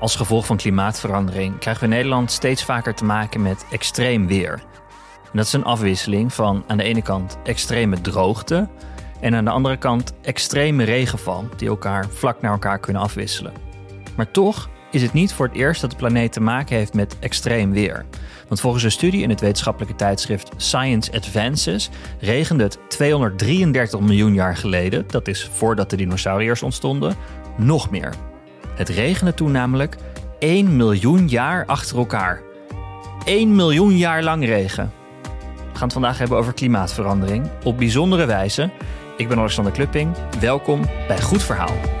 Als gevolg van klimaatverandering krijgen we in Nederland steeds vaker te maken met extreem weer. Dat is een afwisseling van aan de ene kant extreme droogte en aan de andere kant extreme regenval, die elkaar vlak naar elkaar kunnen afwisselen. Maar toch is het niet voor het eerst dat de planeet te maken heeft met extreem weer. Want volgens een studie in het wetenschappelijke tijdschrift Science Advances regende het 233 miljoen jaar geleden, dat is voordat de dinosauriërs ontstonden, nog meer. Het regende toen namelijk 1 miljoen jaar achter elkaar. 1 miljoen jaar lang regen. We gaan het vandaag hebben over klimaatverandering op bijzondere wijze. Ik ben Alexander Klupping. Welkom bij Goed Verhaal.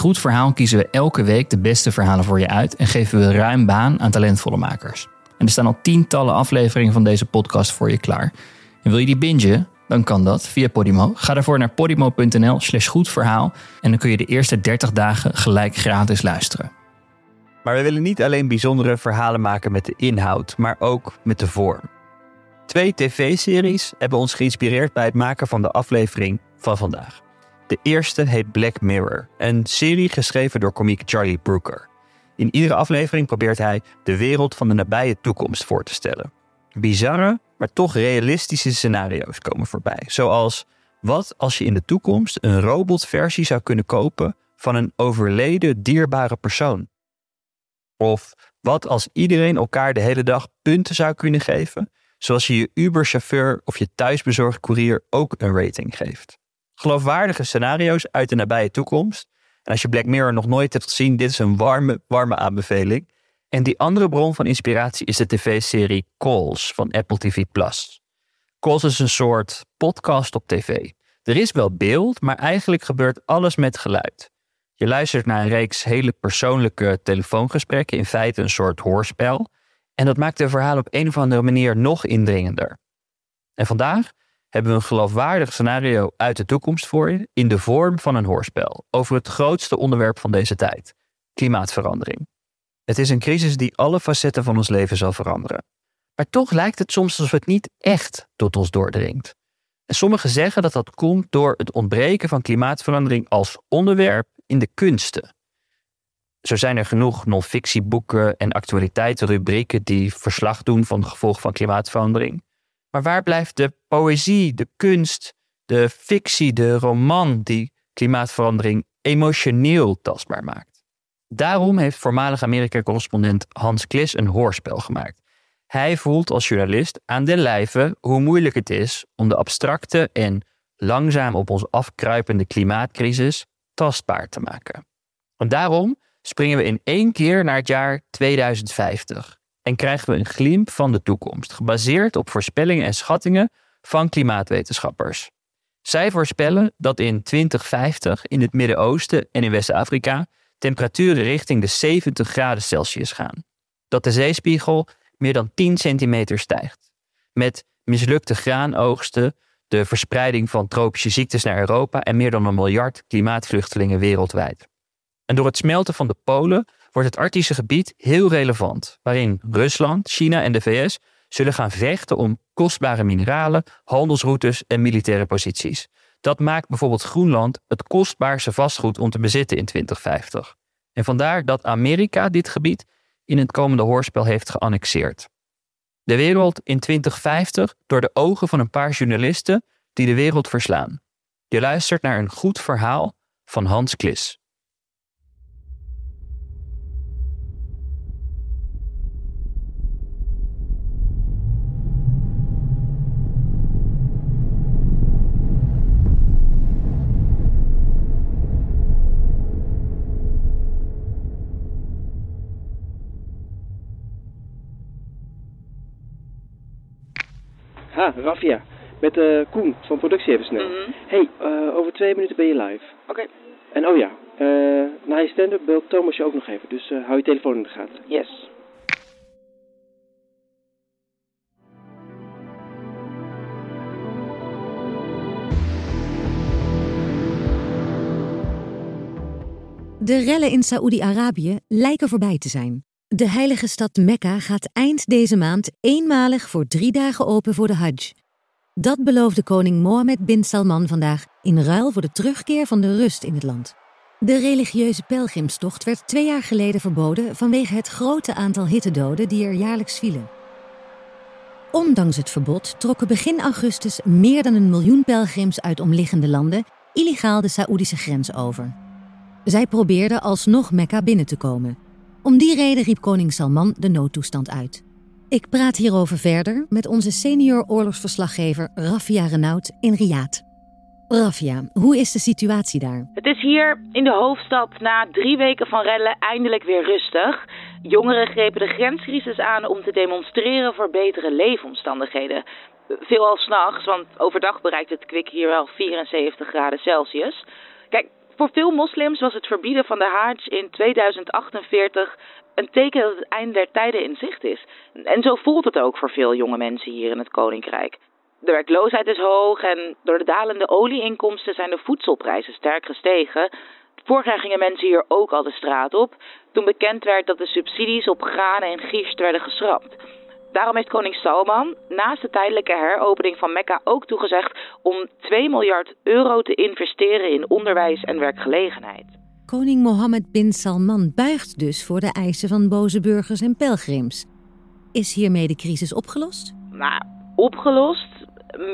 Goed Verhaal kiezen we elke week de beste verhalen voor je uit en geven we ruim baan aan talentvolle makers. En er staan al tientallen afleveringen van deze podcast voor je klaar. En wil je die bingen? Dan kan dat via Podimo. Ga daarvoor naar podimo.nl slash goedverhaal en dan kun je de eerste 30 dagen gelijk gratis luisteren. Maar we willen niet alleen bijzondere verhalen maken met de inhoud, maar ook met de vorm. Twee tv-series hebben ons geïnspireerd bij het maken van de aflevering van vandaag. De eerste heet Black Mirror, een serie geschreven door komiek Charlie Brooker. In iedere aflevering probeert hij de wereld van de nabije toekomst voor te stellen. Bizarre, maar toch realistische scenario's komen voorbij. Zoals: wat als je in de toekomst een robotversie zou kunnen kopen van een overleden dierbare persoon? Of wat als iedereen elkaar de hele dag punten zou kunnen geven, zoals je je Uber-chauffeur of je thuisbezorgd courier ook een rating geeft? Geloofwaardige scenario's uit de nabije toekomst. En als je Black Mirror nog nooit hebt gezien, dit is een warme, warme aanbeveling. En die andere bron van inspiratie is de tv-serie Calls van Apple TV+. Calls is een soort podcast op tv. Er is wel beeld, maar eigenlijk gebeurt alles met geluid. Je luistert naar een reeks hele persoonlijke telefoongesprekken, in feite een soort hoorspel. En dat maakt de verhaal op een of andere manier nog indringender. En vandaag hebben we een geloofwaardig scenario uit de toekomst voor je in de vorm van een hoorspel over het grootste onderwerp van deze tijd: klimaatverandering. Het is een crisis die alle facetten van ons leven zal veranderen. Maar toch lijkt het soms alsof het niet echt tot ons doordringt. En sommigen zeggen dat dat komt door het ontbreken van klimaatverandering als onderwerp in de kunsten. Zo zijn er genoeg non-fictieboeken en actualiteitsrubrieken die verslag doen van de gevolgen van klimaatverandering. Maar waar blijft de poëzie, de kunst, de fictie, de roman die klimaatverandering emotioneel tastbaar maakt? Daarom heeft voormalig Amerika-correspondent Hans Klis een hoorspel gemaakt. Hij voelt als journalist aan de lijve hoe moeilijk het is om de abstracte en langzaam op ons afkruipende klimaatcrisis tastbaar te maken. En daarom springen we in één keer naar het jaar 2050 en krijgen we een glimp van de toekomst, gebaseerd op voorspellingen en schattingen van klimaatwetenschappers. Zij voorspellen dat in 2050 in het Midden-Oosten en in West-Afrika temperaturen richting de 70 graden Celsius gaan. Dat de zeespiegel meer dan 10 centimeter stijgt. Met mislukte graanoogsten, de verspreiding van tropische ziektes naar Europa en meer dan een miljard klimaatvluchtelingen wereldwijd. En door het smelten van de polen wordt het Arctische gebied heel relevant, waarin Rusland, China en de VS zullen gaan vechten om kostbare mineralen, handelsroutes en militaire posities. Dat maakt bijvoorbeeld Groenland het kostbaarste vastgoed om te bezitten in 2050. En vandaar dat Amerika dit gebied in het komende hoorspel heeft geannexeerd. De wereld in 2050 door de ogen van een paar journalisten die de wereld verslaan. Je luistert naar een goed verhaal van Hans Klis. Ha, Raffia. Met uh, Koen van Productie even snel. Mhm. hey, uh, over twee minuten ben je live. Oké. En oh ja, uh, na je stand-up belt Thomas je ook nog even. Dus hou je telefoon in de gaten. Yes. De rellen in Saoedi-Arabië lijken voorbij te zijn. De heilige stad Mekka gaat eind deze maand eenmalig voor drie dagen open voor de Hajj. Dat beloofde koning Mohammed bin Salman vandaag in ruil voor de terugkeer van de rust in het land. De religieuze pelgrimstocht werd twee jaar geleden verboden vanwege het grote aantal hittedoden die er jaarlijks vielen. Ondanks het verbod trokken begin augustus meer dan een miljoen pelgrims uit omliggende landen illegaal de Saoedische grens over. Zij probeerden alsnog Mekka binnen te komen. Om die reden riep koning Salman de noodtoestand uit. Ik praat hierover verder met onze senior oorlogsverslaggever Rafia Renaud in Riyadh. Rafia, hoe is de situatie daar? Het is hier in de hoofdstad na drie weken van rellen eindelijk weer rustig. Jongeren grepen de grenscrisis aan om te demonstreren voor betere leefomstandigheden. Veelal s'nachts, want overdag bereikt het kwik hier wel 74 graden Celsius. Kijk, voor veel moslims was het verbieden van de Hajj in 2048 een teken dat het einde der tijden in zicht is. En zo voelt het ook voor veel jonge mensen hier in het Koninkrijk. De werkloosheid is hoog en door de dalende olieinkomsten zijn de voedselprijzen sterk gestegen. Vorig jaar gingen mensen hier ook al de straat op toen bekend werd dat de subsidies op granen en gist werden geschrapt. Daarom heeft koning Salman naast de tijdelijke heropening van Mekka ook toegezegd om 2 miljard euro te investeren in onderwijs en werkgelegenheid. Koning Mohammed bin Salman buigt dus voor de eisen van boze burgers en pelgrims. Is hiermee de crisis opgelost? Nou, opgelost?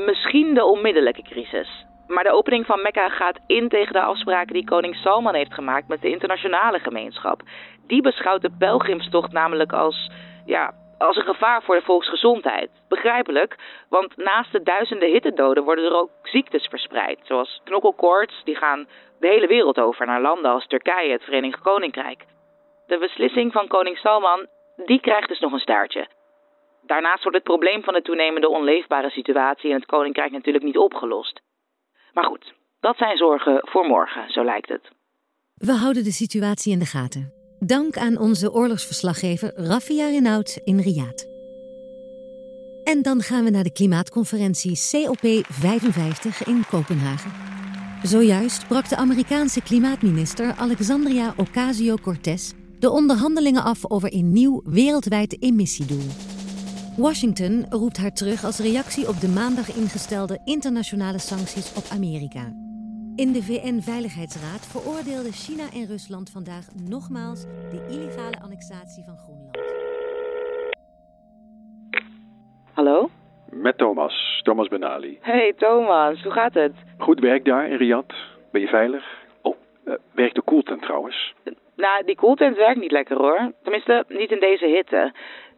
Misschien de onmiddellijke crisis. Maar de opening van Mekka gaat in tegen de afspraken die koning Salman heeft gemaakt met de internationale gemeenschap. Die beschouwt de pelgrimstocht namelijk als, ja, als een gevaar voor de volksgezondheid. Begrijpelijk, want naast de duizenden hittedoden worden er ook ziektes verspreid. Zoals knokkelkoorts, die gaan de hele wereld over naar landen als Turkije, het Verenigd Koninkrijk. De beslissing van koning Salman, die krijgt dus nog een staartje. Daarnaast wordt het probleem van de toenemende onleefbare situatie in het Koninkrijk natuurlijk niet opgelost. Maar goed, dat zijn zorgen voor morgen, zo lijkt het. We houden de situatie in de gaten. Dank aan onze oorlogsverslaggever Rafia Renaud in Riyadh. En dan gaan we naar de klimaatconferentie COP55 in Kopenhagen. Zojuist brak de Amerikaanse klimaatminister Alexandria Ocasio-Cortez de onderhandelingen af over een nieuw wereldwijd emissiedoel. Washington roept haar terug als reactie op de maandag ingestelde internationale sancties op Amerika. In de VN-veiligheidsraad veroordeelden China en Rusland vandaag nogmaals de illegale annexatie van Groenland. Hallo? Met Thomas, Thomas Benali. Hey Thomas, hoe gaat het? Goed werk daar in Riyadh. Ben je veilig? Oh, uh, werkt de koeltent trouwens? Nou, die koeltent werkt niet lekker hoor. Tenminste, niet in deze hitte.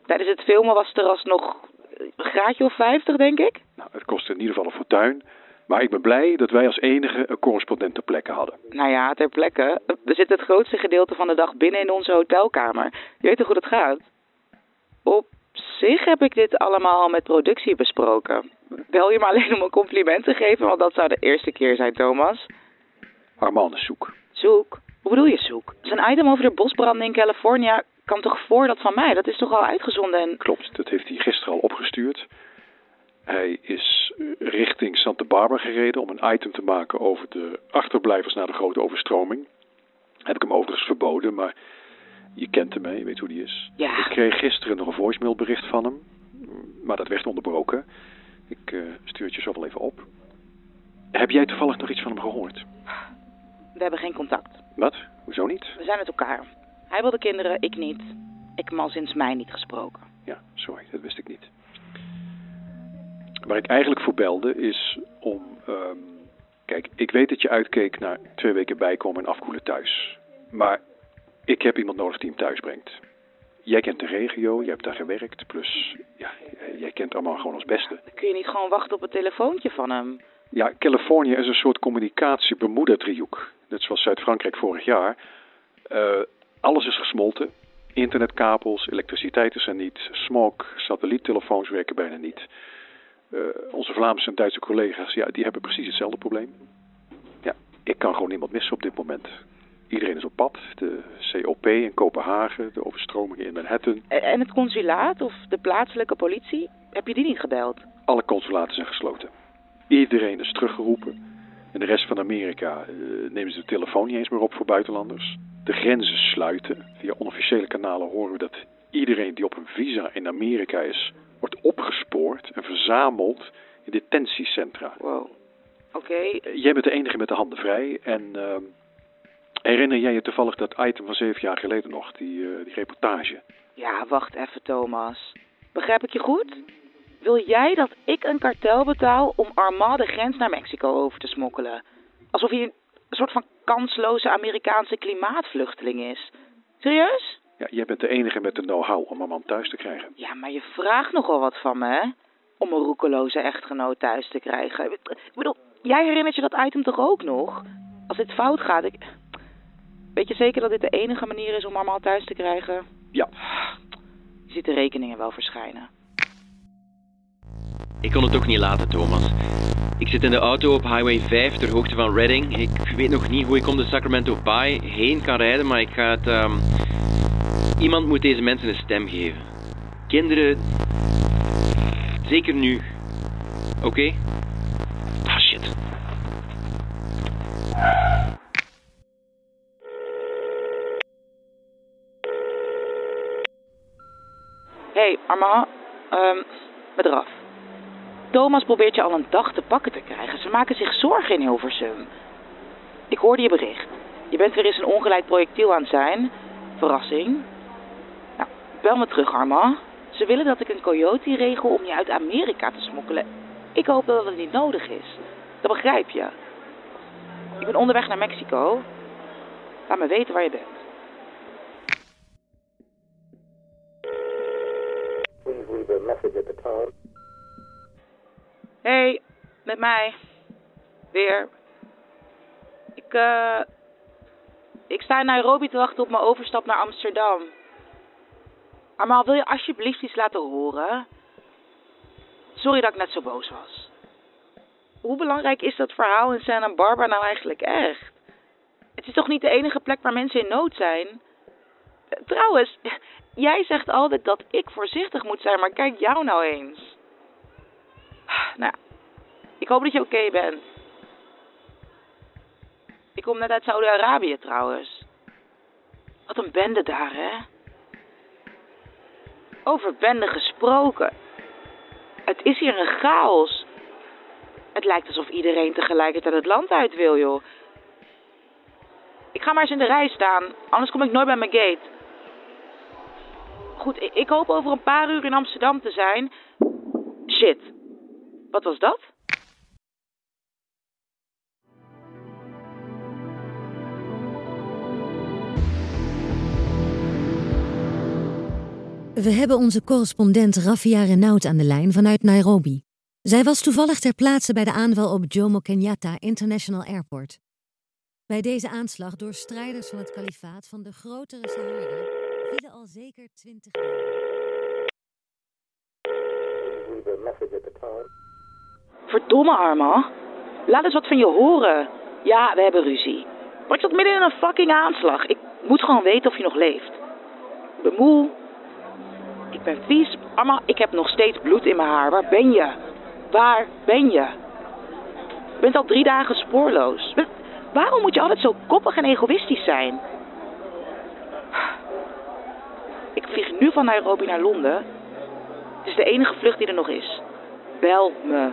Tijdens het filmen was het er alsnog een graadje of 50, denk ik. Nou, het kostte in ieder geval een fortuin. Maar ik ben blij dat wij als enige een correspondent ter plekke hadden. Nou ja, ter plekke. We zitten het grootste gedeelte van de dag binnen in onze hotelkamer. Je weet toch hoe dat gaat? Op zich heb ik dit allemaal al met productie besproken. Bel je me alleen om een compliment te geven, want dat zou de eerste keer zijn, Thomas. Armand is zoek. Zoek? Hoe bedoel je zoek? Zijn item over de bosbranden in California kan toch voor dat van mij? Dat is toch al uitgezonden? En... Klopt, dat heeft hij gisteren al opgestuurd. Hij is richting Santa Barbara gereden om een item te maken over de achterblijvers na de grote overstroming. Heb ik hem overigens verboden, maar je kent hem, hè? je weet hoe die is. Ja. Ik kreeg gisteren nog een voicemailbericht van hem, maar dat werd onderbroken. Ik uh, stuur het je zo wel even op. Heb jij toevallig nog iets van hem gehoord? We hebben geen contact. Wat? Hoezo niet? We zijn met elkaar. Hij wilde kinderen, ik niet. Ik heb hem al sinds mei niet gesproken. Ja, sorry, dat wist ik niet. Waar ik eigenlijk voor belde is om... Um, kijk, ik weet dat je uitkeek naar twee weken bijkomen en afkoelen thuis. Maar ik heb iemand nodig die hem thuis brengt. Jij kent de regio, jij hebt daar gewerkt. Plus, ja, jij kent allemaal gewoon als beste. Dan kun je niet gewoon wachten op het telefoontje van hem? Ja, Californië is een soort communicatie-Bermuda-driehoek. Net zoals Zuid-Frankrijk vorig jaar. Uh, alles is gesmolten. Internetkabels, elektriciteit is er niet. Smog, satelliettelefoons werken bijna niet. Uh, onze Vlaamse en Duitse collega's, ja, die hebben precies hetzelfde probleem. Ja, ik kan gewoon niemand missen op dit moment. Iedereen is op pad. De COP in Kopenhagen, de overstromingen in Manhattan. En het consulaat of de plaatselijke politie? Heb je die niet gebeld? Alle consulaten zijn gesloten. Iedereen is teruggeroepen. In de rest van Amerika uh, nemen ze de telefoon niet eens meer op voor buitenlanders. de grenzen sluiten. Via onofficiële kanalen horen we dat iedereen die op een visa in Amerika is, wordt opgespoord en verzameld in detentiecentra. Wow. Oké. Eh, Jij bent de enige met de handen vrij. En ehm, herinner jij je toevallig dat item van zeven jaar geleden nog, die, eh, die reportage? Ja, wacht even, Thomas. Begrijp ik je goed? Wil jij dat ik een kartel betaal om Armand de grens naar Mexico over te smokkelen? Alsof hij een soort van kansloze Amerikaanse klimaatvluchteling is. Serieus? Ja, jij bent de enige met de know-how om een man thuis te krijgen. Ja, maar je vraagt nogal wat van me, hè? Om een roekeloze echtgenoot thuis te krijgen. Ik bedoel, jij herinnert je dat item toch ook nog? Als dit fout gaat, ik... Weet je zeker dat dit de enige manier is om Armand thuis te krijgen? Ja, Je ziet de rekeningen wel verschijnen. Ik kon het toch niet laten, Thomas. Ik zit in de auto op Highway 5 ter hoogte van Redding. Ik weet nog niet hoe ik om de Sacramento Bay heen kan rijden, maar ik ga het. ehm, Iemand moet deze mensen een stem geven. Kinderen. Zeker nu. Oké? Ah, shit. Hey, Armand, ehm, met eraf. Thomas probeert je al een dag te pakken te krijgen. Ze maken zich zorgen in Hilversum. Ik hoorde je bericht. Je bent weer eens een ongeleid projectiel aan het zijn. Verrassing. Bel me terug, Armand. Ze willen dat ik een coyote regel om je uit Amerika te smokkelen. Ik hoop dat het niet nodig is. Dat begrijp je. Ik ben onderweg naar Mexico. Laat me weten waar je bent. Hey, met mij. Weer. Ik, eh. ik sta in Nairobi te wachten op mijn overstap naar Amsterdam. Armaal, wil je alsjeblieft iets laten horen? Sorry dat ik net zo boos was. Hoe belangrijk is dat verhaal in Santa Barbara nou eigenlijk echt? Het is toch niet de enige plek waar mensen in nood zijn? Trouwens, jij zegt altijd dat ik voorzichtig moet zijn, maar kijk jou nou eens. Nou, ik hoop dat je oké bent. Ik kom net uit Saudi-Arabië trouwens. Wat een bende daar, hè? Over bende gesproken. Het is hier een chaos. Het lijkt alsof iedereen tegelijkertijd het land uit wil, joh. Ik ga maar eens in de rij staan, anders kom ik nooit bij mijn gate. Goed, ik, hoop over een paar uur in Amsterdam te zijn. Shit. Wat was dat? We hebben onze correspondent Raffia Renaud aan de lijn vanuit Nairobi. Zij was toevallig ter plaatse bij de aanval op Jomo Kenyatta International Airport. Bij deze aanslag door strijders van het kalifaat van de grotere Sahara vielen al zeker twintig Verdomme, Arma. Laat eens wat van je horen. Ja, we hebben ruzie. Maar ik zat midden in een fucking aanslag. Ik moet gewoon weten of je nog leeft. Ik ben vies. Arma, ik heb nog steeds bloed in mijn haar. Waar ben je? Waar ben je? Je bent al drie dagen spoorloos. Wa- Waarom moet je altijd zo koppig en egoïstisch zijn? Ik vlieg nu van Nairobi naar Londen. Het is de enige vlucht die er nog is. Bel me.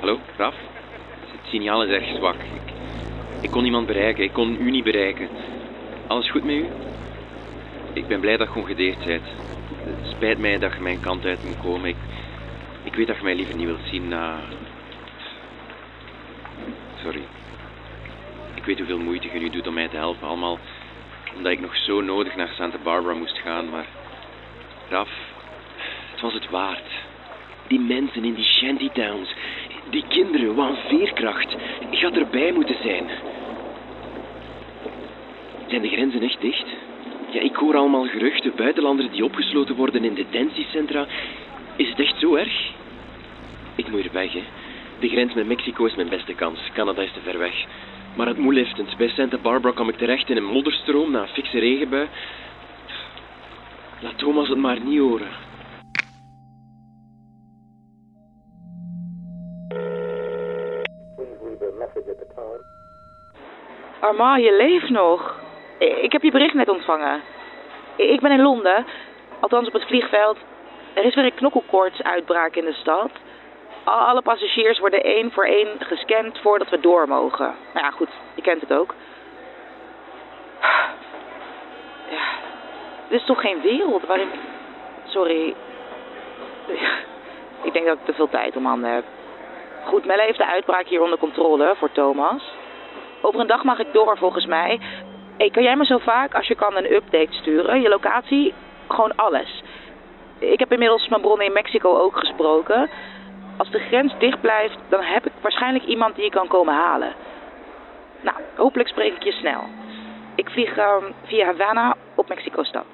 Hallo, Raf? Het signaal is erg zwak. Ik kon niemand bereiken, ik kon u niet bereiken. Alles goed met u? Ik ben blij dat je ongedeerd bent. Het spijt mij dat je mijn kant uit moet komen. Ik, ik weet dat je mij liever niet wilt zien na... Sorry. Ik weet hoeveel moeite je nu doet om mij te helpen. Allemaal omdat ik nog zo nodig naar Santa Barbara moest gaan, maar... Raf, het was het waard. Die mensen in die shantytowns, die kinderen, wat een veerkracht. Ik had erbij moeten zijn. Zijn de grenzen echt dicht? Ja, ik hoor allemaal geruchten, buitenlanders die opgesloten worden in detentiecentra. Is het echt zo erg? Ik moet hier weg, hè. De grens met Mexico is mijn beste kans. Canada is te ver weg. Maar het moet liftend. Bij Santa Barbara kwam ik terecht in een modderstroom na een fikse regenbui. Laat Thomas het maar niet horen. Armand, je leeft nog. Ik heb je bericht net ontvangen. Ik ben in Londen, althans op het vliegveld. Er is weer een knokkelkoortsuitbraak in de stad. Alle passagiers worden één voor één gescand voordat we door mogen. Nou ja, goed, je kent het ook. Ja, dit is toch geen wereld waarin... Sorry. Ik denk dat ik te veel tijd om handen heb. Goed, Melle heeft de uitbraak hier onder controle voor Thomas. Over een dag mag ik door, volgens mij. Hey, kan jij me zo vaak als je kan een update sturen? Je locatie, gewoon alles. Ik heb inmiddels mijn bronnen in Mexico ook gesproken. Als de grens dicht blijft, dan heb ik waarschijnlijk iemand die je kan komen halen. Nou, hopelijk spreek ik je snel. Ik vlieg ehm, via Havana op Mexico-stad.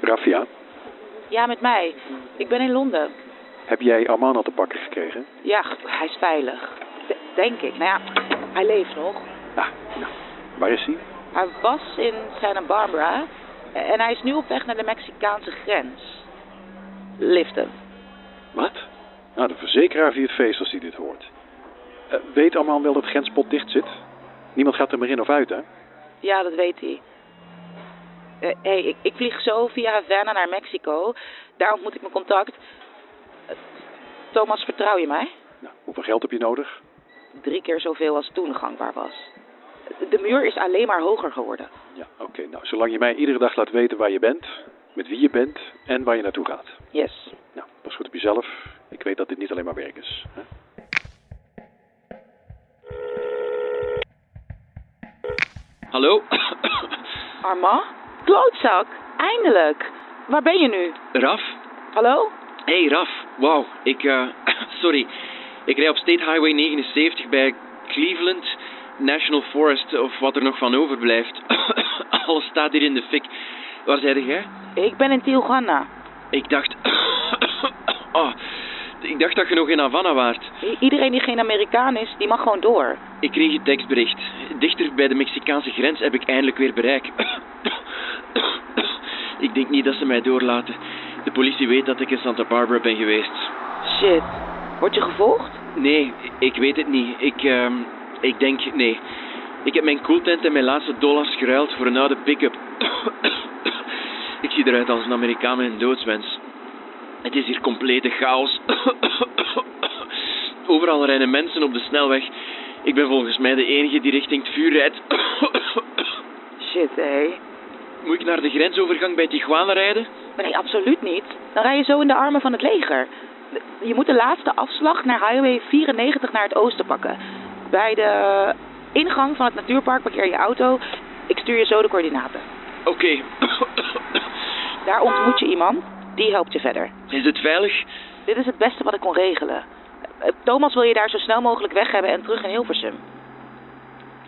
Raffia, Ja, met mij. Ik ben in Londen. heb jij Armand al te pakken gekregen? Ja, hij is veilig. D- denk ik. Nou ja, hij leeft nog. Ah, nou, waar is hij? Hij was in Santa Barbara en hij is nu op weg naar de Mexicaanse grens. Liften. Wat? Nou, de verzekeraar viert feest als hij dit hoort. Eh, weet Armand wel dat het grenspot dicht zit? Niemand gaat er meer in of uit, hè? Ja, dat weet hij. Eh, hey, ik, ik vlieg zo via Havana naar Mexico. Daar ontmoet ik mijn contact. Eh, Thomas, vertrouw je mij? Nou, hoeveel geld heb je nodig? Drie keer zoveel als toen gangbaar was. De muur is alleen maar hoger geworden. Ja, oké. Nou, zolang je mij iedere dag laat weten waar je bent, met wie je bent en waar je naartoe gaat. Yes. Nou, pas goed op jezelf. Ik weet dat dit niet alleen maar werk is. Hè? Hallo? Armand? Klootzak, eindelijk. Waar ben je nu? Raf? Hallo? Hey Raf, wauw. Ik, eh, sorry. Ik rij op State Highway 79 bij Cleveland National Forest, of wat er nog van overblijft. Alles staat hier in de fik. Waar zei jij? Ik ben in Tijuana. Ik dacht... oh, ik dacht dat je nog in Havana waart. I- iedereen die geen Amerikaan is, die mag gewoon door. Ik kreeg een tekstbericht. Dichter bij de Mexicaanse grens heb ik eindelijk weer bereik. ik denk niet dat ze mij doorlaten. De politie weet dat ik in Santa Barbara ben geweest. Shit. Word je gevolgd? Nee, ik weet het niet. Ik, ehm, ik denk, nee. Ik heb mijn koeltent en mijn laatste dollars geruild voor een oude pick-up. ik zie eruit als een Amerikaan met een doodswens. Het is hier complete chaos. Overal rijden mensen op de snelweg. Ik ben volgens mij de enige die richting het vuur rijdt. Shit, hé. Moet ik naar de grensovergang bij Tijuana rijden? Nee, absoluut niet. Dan rij je zo in de armen van het leger. Je moet de laatste afslag naar Highway 94 naar het oosten pakken. Bij de ingang van het natuurpark parkeer je auto. Ik stuur je zo de coördinaten. Oké. Daar ontmoet je iemand. Die helpt je verder. Is het veilig? Dit is het beste wat ik kon regelen. Thomas wil je daar zo snel mogelijk weg hebben en terug in Hilversum.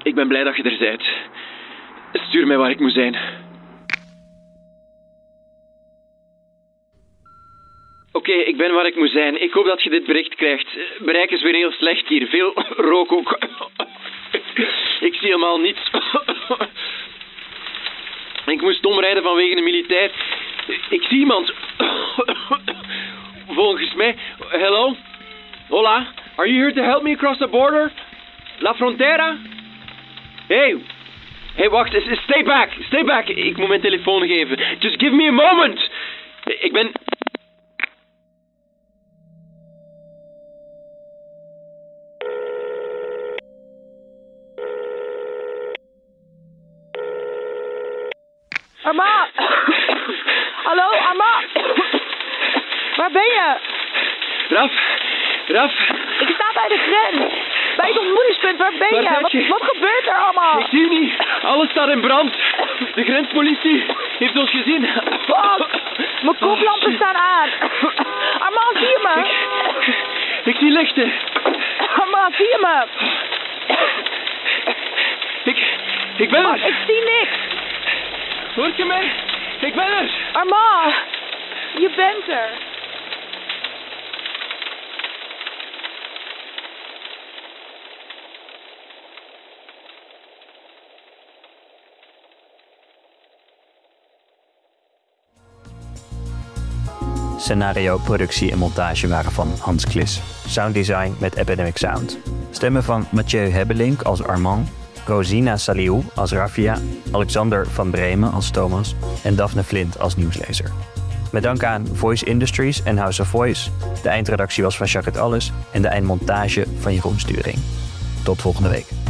Ik ben blij dat je er bent. Stuur mij waar ik moet zijn. Oké, ik ben waar ik moet zijn. Ik hoop dat je dit bericht krijgt. Bereik is weer heel slecht hier. Veel rook ook. Ik zie helemaal niets. Ik moest omrijden vanwege een militair. Ik zie iemand. Volgens mij. Hello? Hola? Are you here to help me across the border? La frontera? Hey, hey, wacht, stay back, stay back. Ik moet mijn telefoon geven. Just give me a moment. Ik ben... Arma! Hallo, Arma! Waar ben je? Raf, Raf, Ik sta bij de grens. Bij het ontmoetingspunt, waar ben Waar je? Wat, je? wat gebeurt er allemaal? ik zie niet. Alles staat in brand. De grenspolitie heeft ons gezien. Fuck! Mijn koplampen staan aan. Arma, zie je me? Ik zie lichten. Arma, zie je me? Ik, ik ben ik zie niks. Hoort je mij? Ik ben er. Arma, je bent er. Scenario, productie en montage waren van Hans Klis. Sounddesign met Epidemic Sound. Stemmen van Mathieu Hebbelink als Armand, Rosina Saliou als Raffia, Alexander van Bremen als Thomas en Daphne Flint als nieuwslezer. Met dank aan Voice Industries en House of Voice. De eindredactie was van Jacques Alles en de eindmontage van Jeroen Sturing. Tot volgende week.